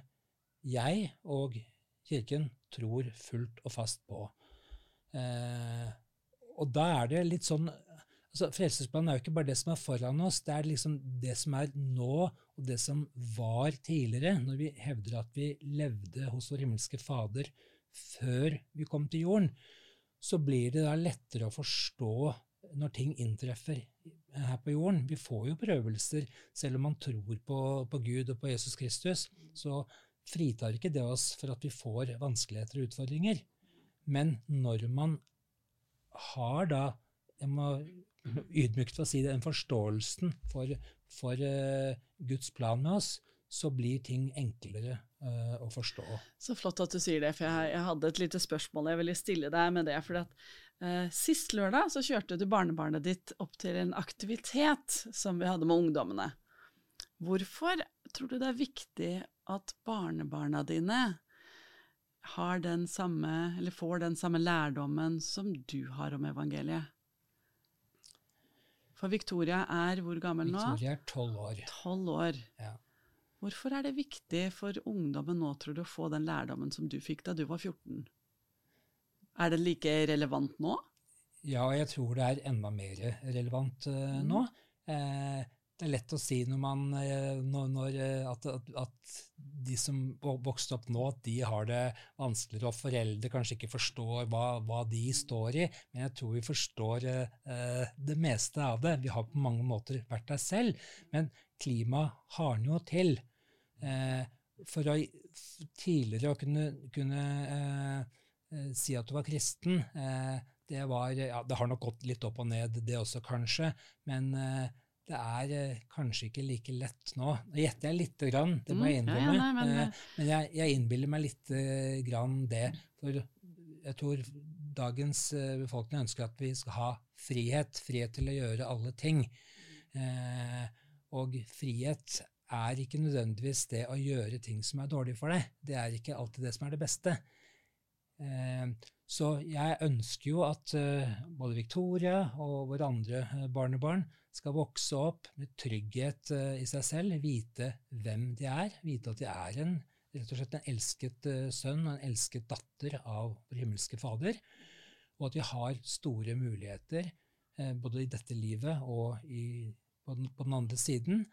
jeg og kirken tror fullt og fast på. Og da er det litt sånn altså Frelsesplanen er jo ikke bare det som er foran oss, det er liksom det som er nå, og det som var tidligere, når vi hevder at vi levde hos vår himmelske Fader før vi kom til jorden. Så blir det da lettere å forstå når ting inntreffer her på jorden. Vi får jo prøvelser, selv om man tror på, på Gud og på Jesus Kristus. Så fritar ikke det oss for at vi får vanskeligheter og utfordringer. Men når man har da jeg må ydmykt å si det, den forståelsen for, for eh, Guds plan med oss, så blir ting enklere eh, å forstå. Så flott at du sier det, for jeg, jeg hadde et lite spørsmål jeg ville stille deg med det. For at, eh, sist lørdag så kjørte du barnebarnet ditt opp til en aktivitet som vi hadde med ungdommene. Hvorfor tror du det er viktig at barnebarna dine den samme, får den samme lærdommen som du har om evangeliet? For Victoria er hvor gammel nå? Victoria er tolv år. Tolv år. Ja. Hvorfor er det viktig for ungdommen nå, tror du, å få den lærdommen som du fikk da du var 14? Er det like relevant nå? Ja, og jeg tror det er enda mer relevant eh, nå. Eh, det er lett å si når man, eh, når, når, eh, at, at, at de som vokste opp nå, at de har det vanskeligere, og foreldre kanskje ikke forstår hva, hva de står i. Men jeg tror vi forstår eh, det meste av det. Vi har på mange måter vært der selv. Men klimaet har noe til. Eh, for å tidligere å kunne, kunne eh, eh, si at du var kristen, eh, det var ja, Det har nok gått litt opp og ned, det også, kanskje. Men eh, det er eh, kanskje ikke like lett nå. Nå gjetter jeg lite grann, det må jeg innrømme. ja, ja, nei, men, eh, men jeg, jeg innbiller meg lite grann det. For jeg tror dagens eh, befolkning ønsker at vi skal ha frihet. Frihet til å gjøre alle ting. Eh, og frihet er ikke nødvendigvis det å gjøre ting som er dårlig for deg. Det er ikke alltid det som er det beste. Eh, så jeg ønsker jo at eh, både Victoria og våre andre eh, barnebarn skal vokse opp med trygghet eh, i seg selv, vite hvem de er, vite at de er en, rett og slett en elsket sønn og en elsket datter av vår himmelske Fader, og at vi har store muligheter både i dette livet og i, på, den, på den andre siden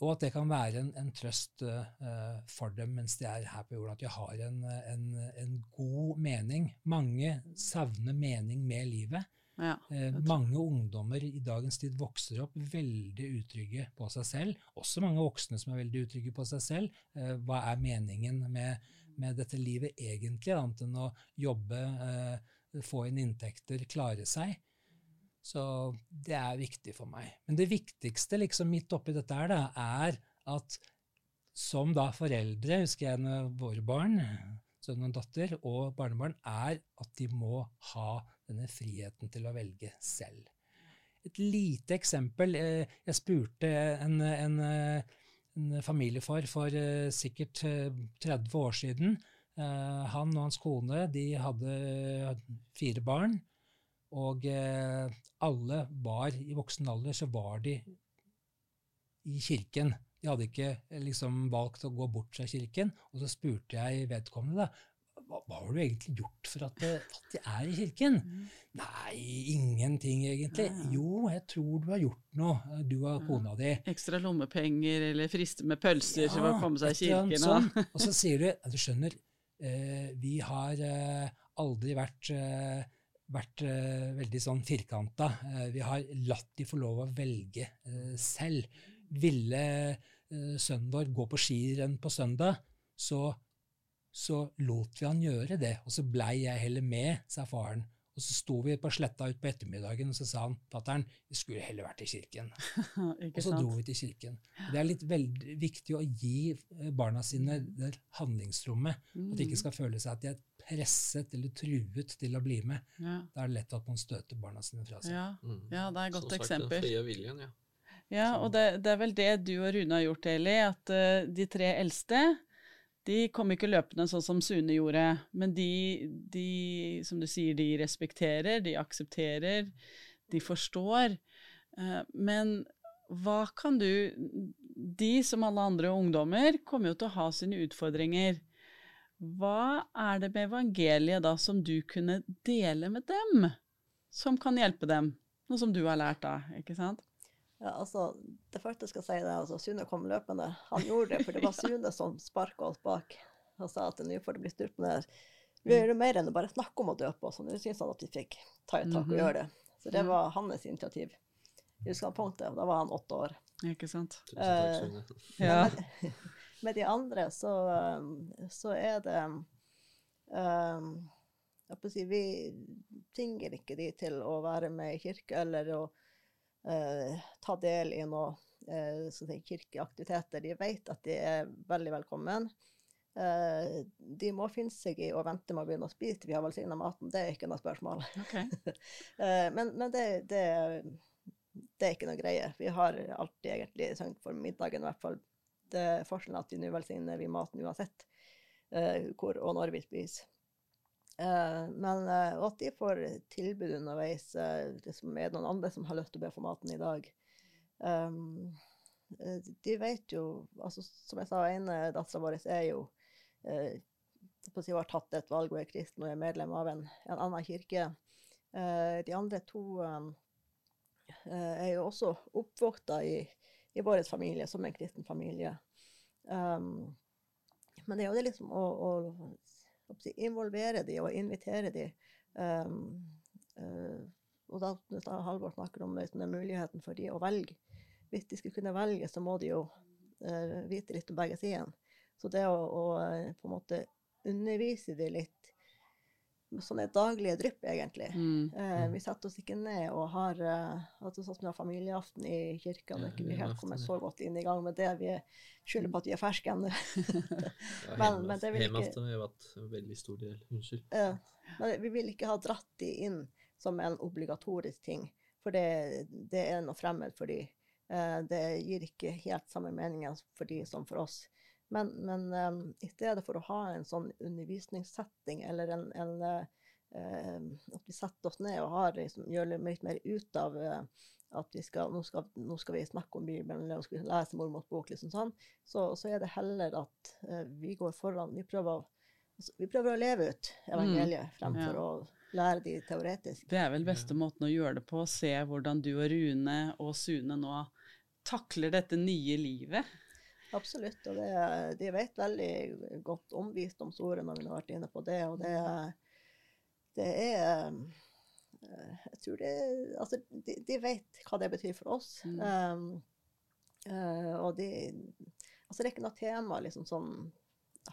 og at det kan være en, en trøst uh, for dem mens de er her på jorda. At de har en, en, en god mening. Mange savner mening med livet. Ja, Eh, mange ungdommer i dagens tid vokser opp veldig utrygge på seg selv. Også mange voksne som er veldig utrygge på seg selv. Eh, hva er meningen med, med dette livet egentlig, annet enn å jobbe, få inn inntekter, klare seg? Så det er viktig for meg. Men det viktigste liksom midt oppi dette her, da, er at som da foreldre, husker jeg når våre barn, sønn og datter, og barnebarn, er at de må ha denne friheten til å velge selv. Et lite eksempel. eh, Jeg spurte en, en, eh, en familiefar for eh, sikkert eh, 30 år siden. Eh, Han og hans kone de hadde fire barn, og eh, alle var i voksen alder så var de i kirken. De hadde ikke eh, liksom valgt å gå bort fra kirken. Og så spurte jeg vedkommende da, hva, hva har du egentlig gjort for at, eh, at de er i kirken? Nei, ingenting egentlig. Ja, ja. Jo, jeg tror du har gjort noe, du og kona di. Ekstra lommepenger eller friste med pølser for å komme seg i kirken. Sånn. Og så sier du, du skjønner, eh, vi har eh, aldri vært, eh, vært eh, veldig sånn firkanta. Eh, vi har latt de få lov å velge eh, selv. Ville eh, sønnen vår gå på skirenn på søndag, så, så lot vi han gjøre det. Og så blei jeg heller med, sa faren. Og så sto vi på sletta ut på ettermiddagen, og så sa han fatter'n, vi skulle heller vært i kirken. Og så dro vi til kirken. Det er litt veldig viktig å gi eh, barna sine det handlingsrommet. At de ikke skal føle seg at de er presset eller truet til å bli med. Ja, Da er det lett at man støter barna sine fra seg. ja. Mm. ja, det er et godt Som sagt, eksempel. Den frie viljen, ja. Ja, og det, det er vel det du og Rune har gjort, Eli, at uh, de tre eldste de kom ikke løpende sånn som Sune gjorde, men de, de, som du sier, de respekterer, de aksepterer, de forstår. Eh, men hva kan du De, som alle andre ungdommer, kommer jo til å ha sine utfordringer. Hva er det med evangeliet da som du kunne dele med dem, som kan hjelpe dem? Noe som du har lært da, ikke sant? Ja, altså, det første jeg skal si, er at altså Sune kom løpende. Han gjorde det, for det var Sune som sparka oss bak og sa at nå får det bli styrt med det. her. Vi gjør det mer enn å bare snakke om å døpe oss. og Nå syns han at vi fikk ta et tak og Mhm. gjøre det. Så det var hans initiativ. I utgangspunktet. og Da var han åtte år. Ikke sant? Tusen takk, Eh, Ja. Men med de andre så, um, så er det um, jeg får si, Vi tvinger ikke de til å være med i kirke eller å eh, ta del i noe uh, kirkeaktiviteter. De vet at de er veldig velkommen. Eh, de må finne seg i å vente med å begynne å spise til vi har velsigna maten. Det er ikke noe spørsmål. Okay. Eh, men men det, det, det er ikke noe greie. Vi har alltid egentlig sørget for middagen, i hvert fall. Det er forskjellen at vi nå velsigner vi maten uansett eh, hvor og når vi spiser. Eh, men uh, at de får tilbud underveis, Uh, det som er noen andre som har lyst til å be for maten i dag. Um, de vet jo altså Som jeg sa, ene dattera vår er jo på å har tatt et valg og er kristen og er medlem av en, en annen kirke. De andre to um, er jo også oppvokta i, i vår familie som en kristen familie. Um, men det er jo det liksom å, å, involvere de og invitere de. Um, uh, og da, da Halvor snakker om muligheten for de å velge. Hvis de skulle kunne velge, så må de jo uh, vite litt om begge sidene. Så det å, å eh, på en måte undervise de litt med sånne daglige drypp, egentlig. Mm. Eh, vi setter oss ikke ned og har eh, altså sånn som vi har familieaften i kirka. Det er ikke vi helt kommet så godt inn i gang med det. Vi skylder på at vi er ferske ennå. Ja, Men- men det vil ikke- Hjemmeaften har vært en veldig stor del. Unnskyld. Eh, men vi vil ikke ha dratt de inn som en obligatorisk ting, for det, det er noe fremmed for de. Eh, det gir ikke helt samme meninger for de som for oss. Men, men um, i stedet for å ha en sånn undervisningssetting, eller en, en eh, eh, at vi setter oss ned og har, liksom, gjør litt mer ut av uh, at vi skal nå, skal, nå skal vi snakke om Bibelen, eller nå skal vi lese mormors bok, liksom sånn, så, så er det heller at uh, vi går foran. Vi prøver, å- altså, vi prøver å leve ut evangeliet fremfor Ja. å lære de teoretisk. Det er vel beste måten å gjøre det på, se hvordan du og Rune og Sune nå takler dette nye livet. Absolutt. Og det, de vet veldig godt om visdomsordet når vi har vært inne på det. Og det, det er eh, Jeg tror det Altså, de, de, vet hva det betyr for oss. Mm. Um, uh, og de Altså, det er ikke noe tema liksom sånn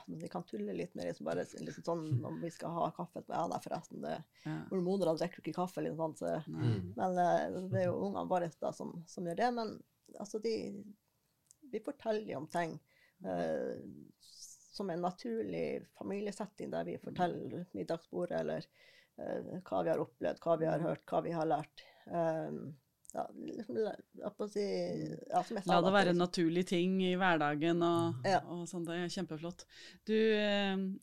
vi kan tulle litt med liksom bare liksom sånn om vi skal ha kaffe Ja, nei, forresten, det, ja. hormonene drikker ikke kaffe, liksom, så, mm. men uh, det er jo ungene våre som, som, gjør det. Men altså, de, vi forteller om ting eh, som en naturlig familiesetting, der vi forteller middagsbordet eller eh, hva vi har opplevd, hva vi har hørt, hva vi har lært. Um, ja, liksom, si, ja, La det være en naturlig ting i hverdagen og, ja. og sånn. Det er kjempeflott. Du,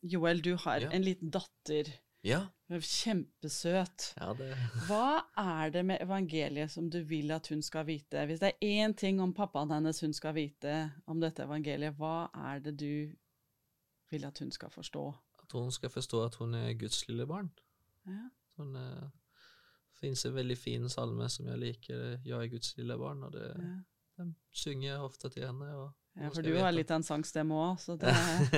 Joel, du har en liten datter. Ja. Kjempesøt. Ja, det... Hva er det med evangeliet som du vil at hun skal vite? Hvis det er én ting om pappaen hennes hun skal vite om dette evangeliet, hva er det du vil at hun skal forstå? At hun skal forstå at hun er Guds lille barn. Ja. Hun er, det finnes en veldig fin salme som jeg liker, 'Jeg er Guds lille barn', og det, ja. den synger jeg ofte til henne. og ja, for du har litt av en sangstemme òg, så det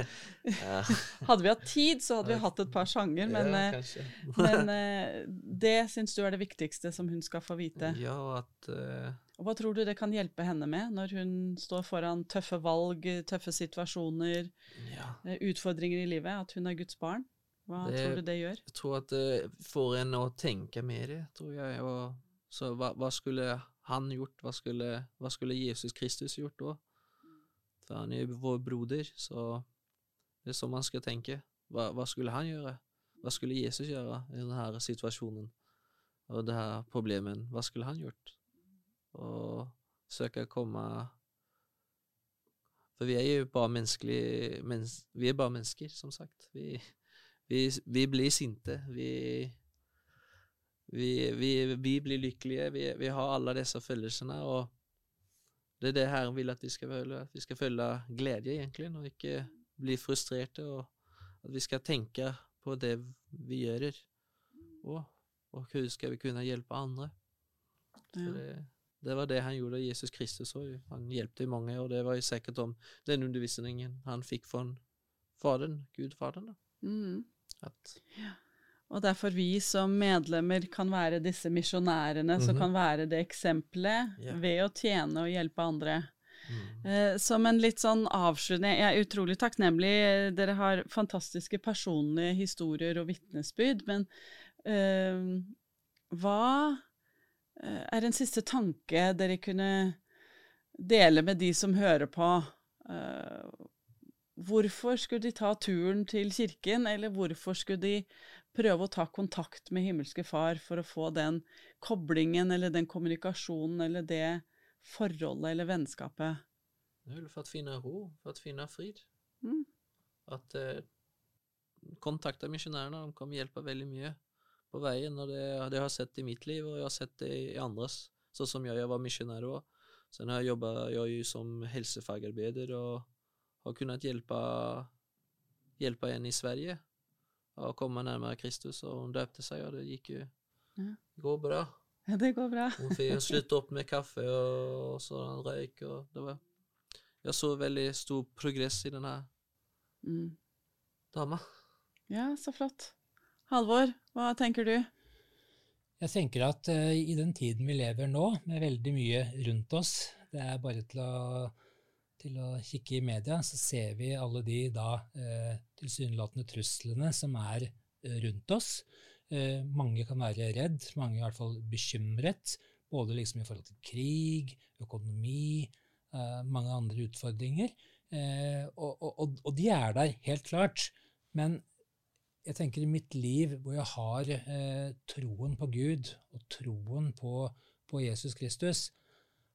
Hadde vi hatt tid, så hadde vi hatt et par sanger, men, ja, eh, men eh, det syns du er det viktigste som hun skal få vite? Ja, at uh... Og Hva tror du det kan hjelpe henne med når hun står foran tøffe valg, tøffe situasjoner, ja. utfordringer i livet, at hun er Guds barn? Hva det, tror du det gjør? Jeg tror at det får en å tenke mer, tror jeg. Og, så hva, hva, skulle han gjort? Hva skulle, hva skulle Jesus Kristus gjort da? For han er vår broder, så det er sånn man skal tenke. Hva, hva, skulle han gjøre? Hva skulle Jesus gjøre i denne situasjonen og det her problemet? Hva skulle han gjort? Og søke å komme For vi er jo bare mens, Vi er bare mennesker, som sagt. Vi, vi, vi blir sinte. Vi, vi, blir lykkelige. Vi, har alle disse følelsene. og det er det Herren vil at vi skal føle. At vi skal føle glede, egentlig, og ikke bli frustrerte. Og at vi skal tenke på det vi gjør, og, og hvordan skal vi kunne hjelpe andre. Ja. Det, det, var det han gjorde, Jesus Kristus òg. Han hjelpte mange, og det var jo sikkert om den undervisningen han fikk fra Faderen, Gud Faderen. Mm. At, ja. Og derfor vi som medlemmer kan være disse misjonærene mm -hmm. som mhm. kan være det eksempelet yeah. ved å tjene og hjelpe andre. Mm. Eh, som en litt sånn avslutning Jeg er utrolig takknemlig. Dere har fantastiske personlige historier og vitnesbyrd, men eh, hva eh, er en siste tanke dere kunne dele med de som hører på? Eh, hvorfor skulle de ta turen til kirken, eller hvorfor skulle de prøve å ta kontakt med himmelske Far for å få den koblingen eller den kommunikasjonen eller det forholdet eller vennskapet. Vel for å finne ro, for å finne frid. Mm. At eh, kontakta misjonærene de kan hjelpe veldig mye på veien. og det, det har jeg sett i mitt liv, og jeg har sett det i andres. Sånn som jeg, jeg var misjonær òg. Sen har jeg jobba som helsefagarbeider og har kunnet hjelpe, hjelpe en i Sverige å komme nærmere Kristus, og hun døpte seg, og det gikk jo ja. går bra. Ja, det går bra. hun fikk slutte opp med kaffe og, og sånn røyk, og det var Jeg så veldig stor progress i denne mm. dama. Ja, så flott. Halvor, hva tenker du? Jeg tenker at uh, i den tiden vi lever nå, med veldig mye rundt oss, det er bare til å til å kikke i media, så ser vi alle de da eh, tilsynelatende truslene som er eh, rundt oss. Eh, mange kan være redd, mange i hvert fall bekymret, både liksom i forhold til krig, økonomi, eh, mange andre utfordringer. Og, og, og, de er der, helt klart. Men jeg tenker i mitt liv hvor jeg har troen på Gud og troen på, på Jesus Kristus,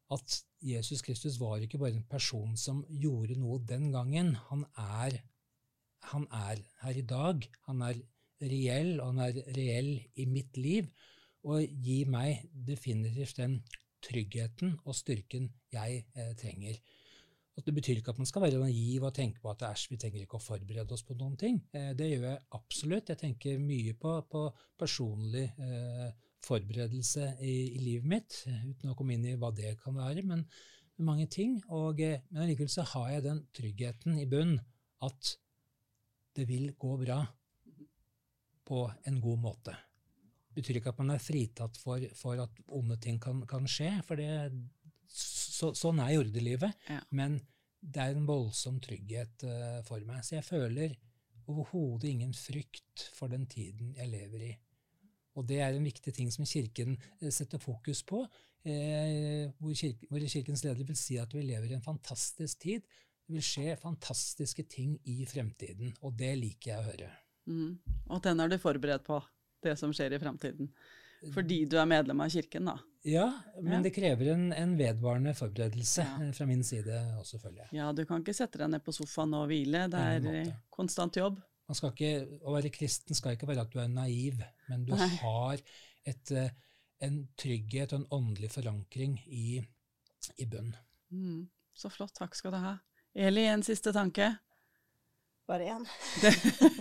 at Jesus Kristus var ikke bare en person som gjorde noe den gangen. Han er, han er her i dag. Han er reell, og han er reell i mitt liv. Og gir meg definitivt den tryggheten og styrken jeg eh, trenger. Og det betyr ikke at man skal være naiv og tenke på at vi trenger ikke å forberede oss på noen ting. Eh, det gjør jeg absolutt. Jeg tenker mye på, på personlig eh, forberedelse i, i, livet mitt, uten å komme inn i hva det kan være. Men, mange ting. Og, eh, men allikevel så har jeg den tryggheten i bunn at det vil gå bra på en god måte. Det betyr ikke at man er fritatt for, for at onde ting kan, kan skje, for det, så, sånn er jordelivet. Ja. Men det er en voldsom trygghet uh, for meg. Så jeg føler overhodet ingen frykt for den tiden jeg lever i. Og det er en viktig ting som Kirken eh, setter fokus på, eh, hvor, kirke, hvor, Kirkens leder vil si at vi lever i en fantastisk tid. Det vil skje fantastiske ting i fremtiden, og det liker jeg å høre. Mm. Og den er du forberedt på, det som skjer i fremtiden. Fordi du er medlem av kirken, da. Ja, men Ja. det krever en, en vedvarende forberedelse Ja. eh, fra min side også, selvfølgelig. Ja, du kan ikke sette deg ned på sofaen og hvile. Det er eh, konstant jobb. Man skal ikke, å være kristen skal ikke være at du er naiv, men du Nei. har et, eh, en trygghet og en åndelig forankring i, i bunn. Mm. Så flott. Takk skal du ha. Eli, en siste tanke? Bare én.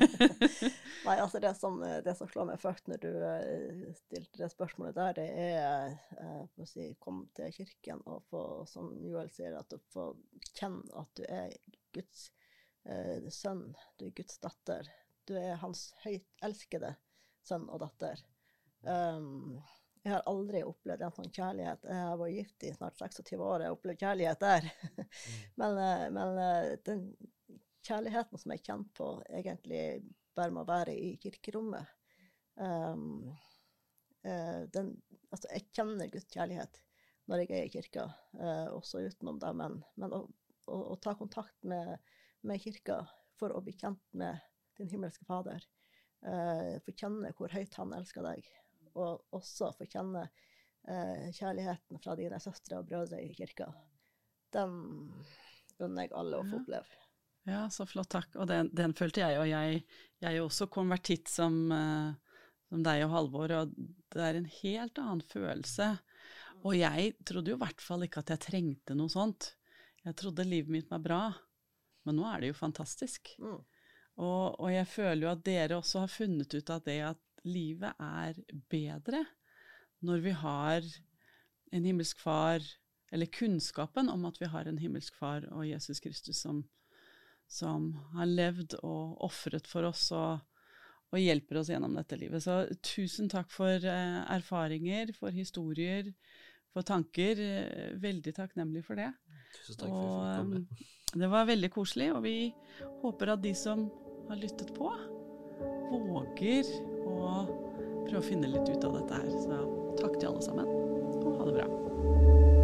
Nei, altså det som, det som slår meg først når du eh, stilte det spørsmålet der, det er eh, å si, kom til kirken og få, som Joel sier, at du får kjenne at du er Guds eh, sønn, du er Guds datter. Du er hans høyt elskede sønn og datter. Um, jeg har aldri opplevd en sånn kjærlighet. Jeg har vært gift i snart 26 år, jeg har opplevd kjærlighet der. men eh, men eh, den kjærligheten som jeg kjenner på, egentlig bare med å være i kirkerommet um, den, altså Jeg kjenner Guds kjærlighet når jeg er i kirka, også utenom det, men, men å, å, å ta kontakt med, med kirka for å bli kjent med din himmelske Fader, For få kjenne hvor høyt han elsker deg, og også få kjenne eh, kjærligheten fra dine søstre og brødre i kirka, den unner jeg alle å få oppleve. Ja, så flott, takk. Og den, den følte jeg, og jeg, jeg er jo også konvertitt som, eh, som deg og Halvor, og det er en helt annen følelse. Og jeg trodde jo i hvert fall ikke at jeg trengte noe sånt. Jeg trodde livet mitt var bra, men nå er det jo fantastisk. Mm. Og, og jeg føler jo at dere også har funnet ut av det at livet er bedre når vi har en himmelsk far, eller kunnskapen om at vi har en himmelsk far og Jesus Kristus som, som har levd og ofret for oss og, og hjelper oss gjennom dette livet. Så tusen takk for eh, erfaringer, for historier, for tanker. Eh, veldig takknemlig for det. Tusen takk for at jeg fikk med. komme. det var veldig koselig, og vi håper at de som har lyttet på, våger å prøve å finne litt ut av dette her. Så takk til alle sammen, og ha det bra.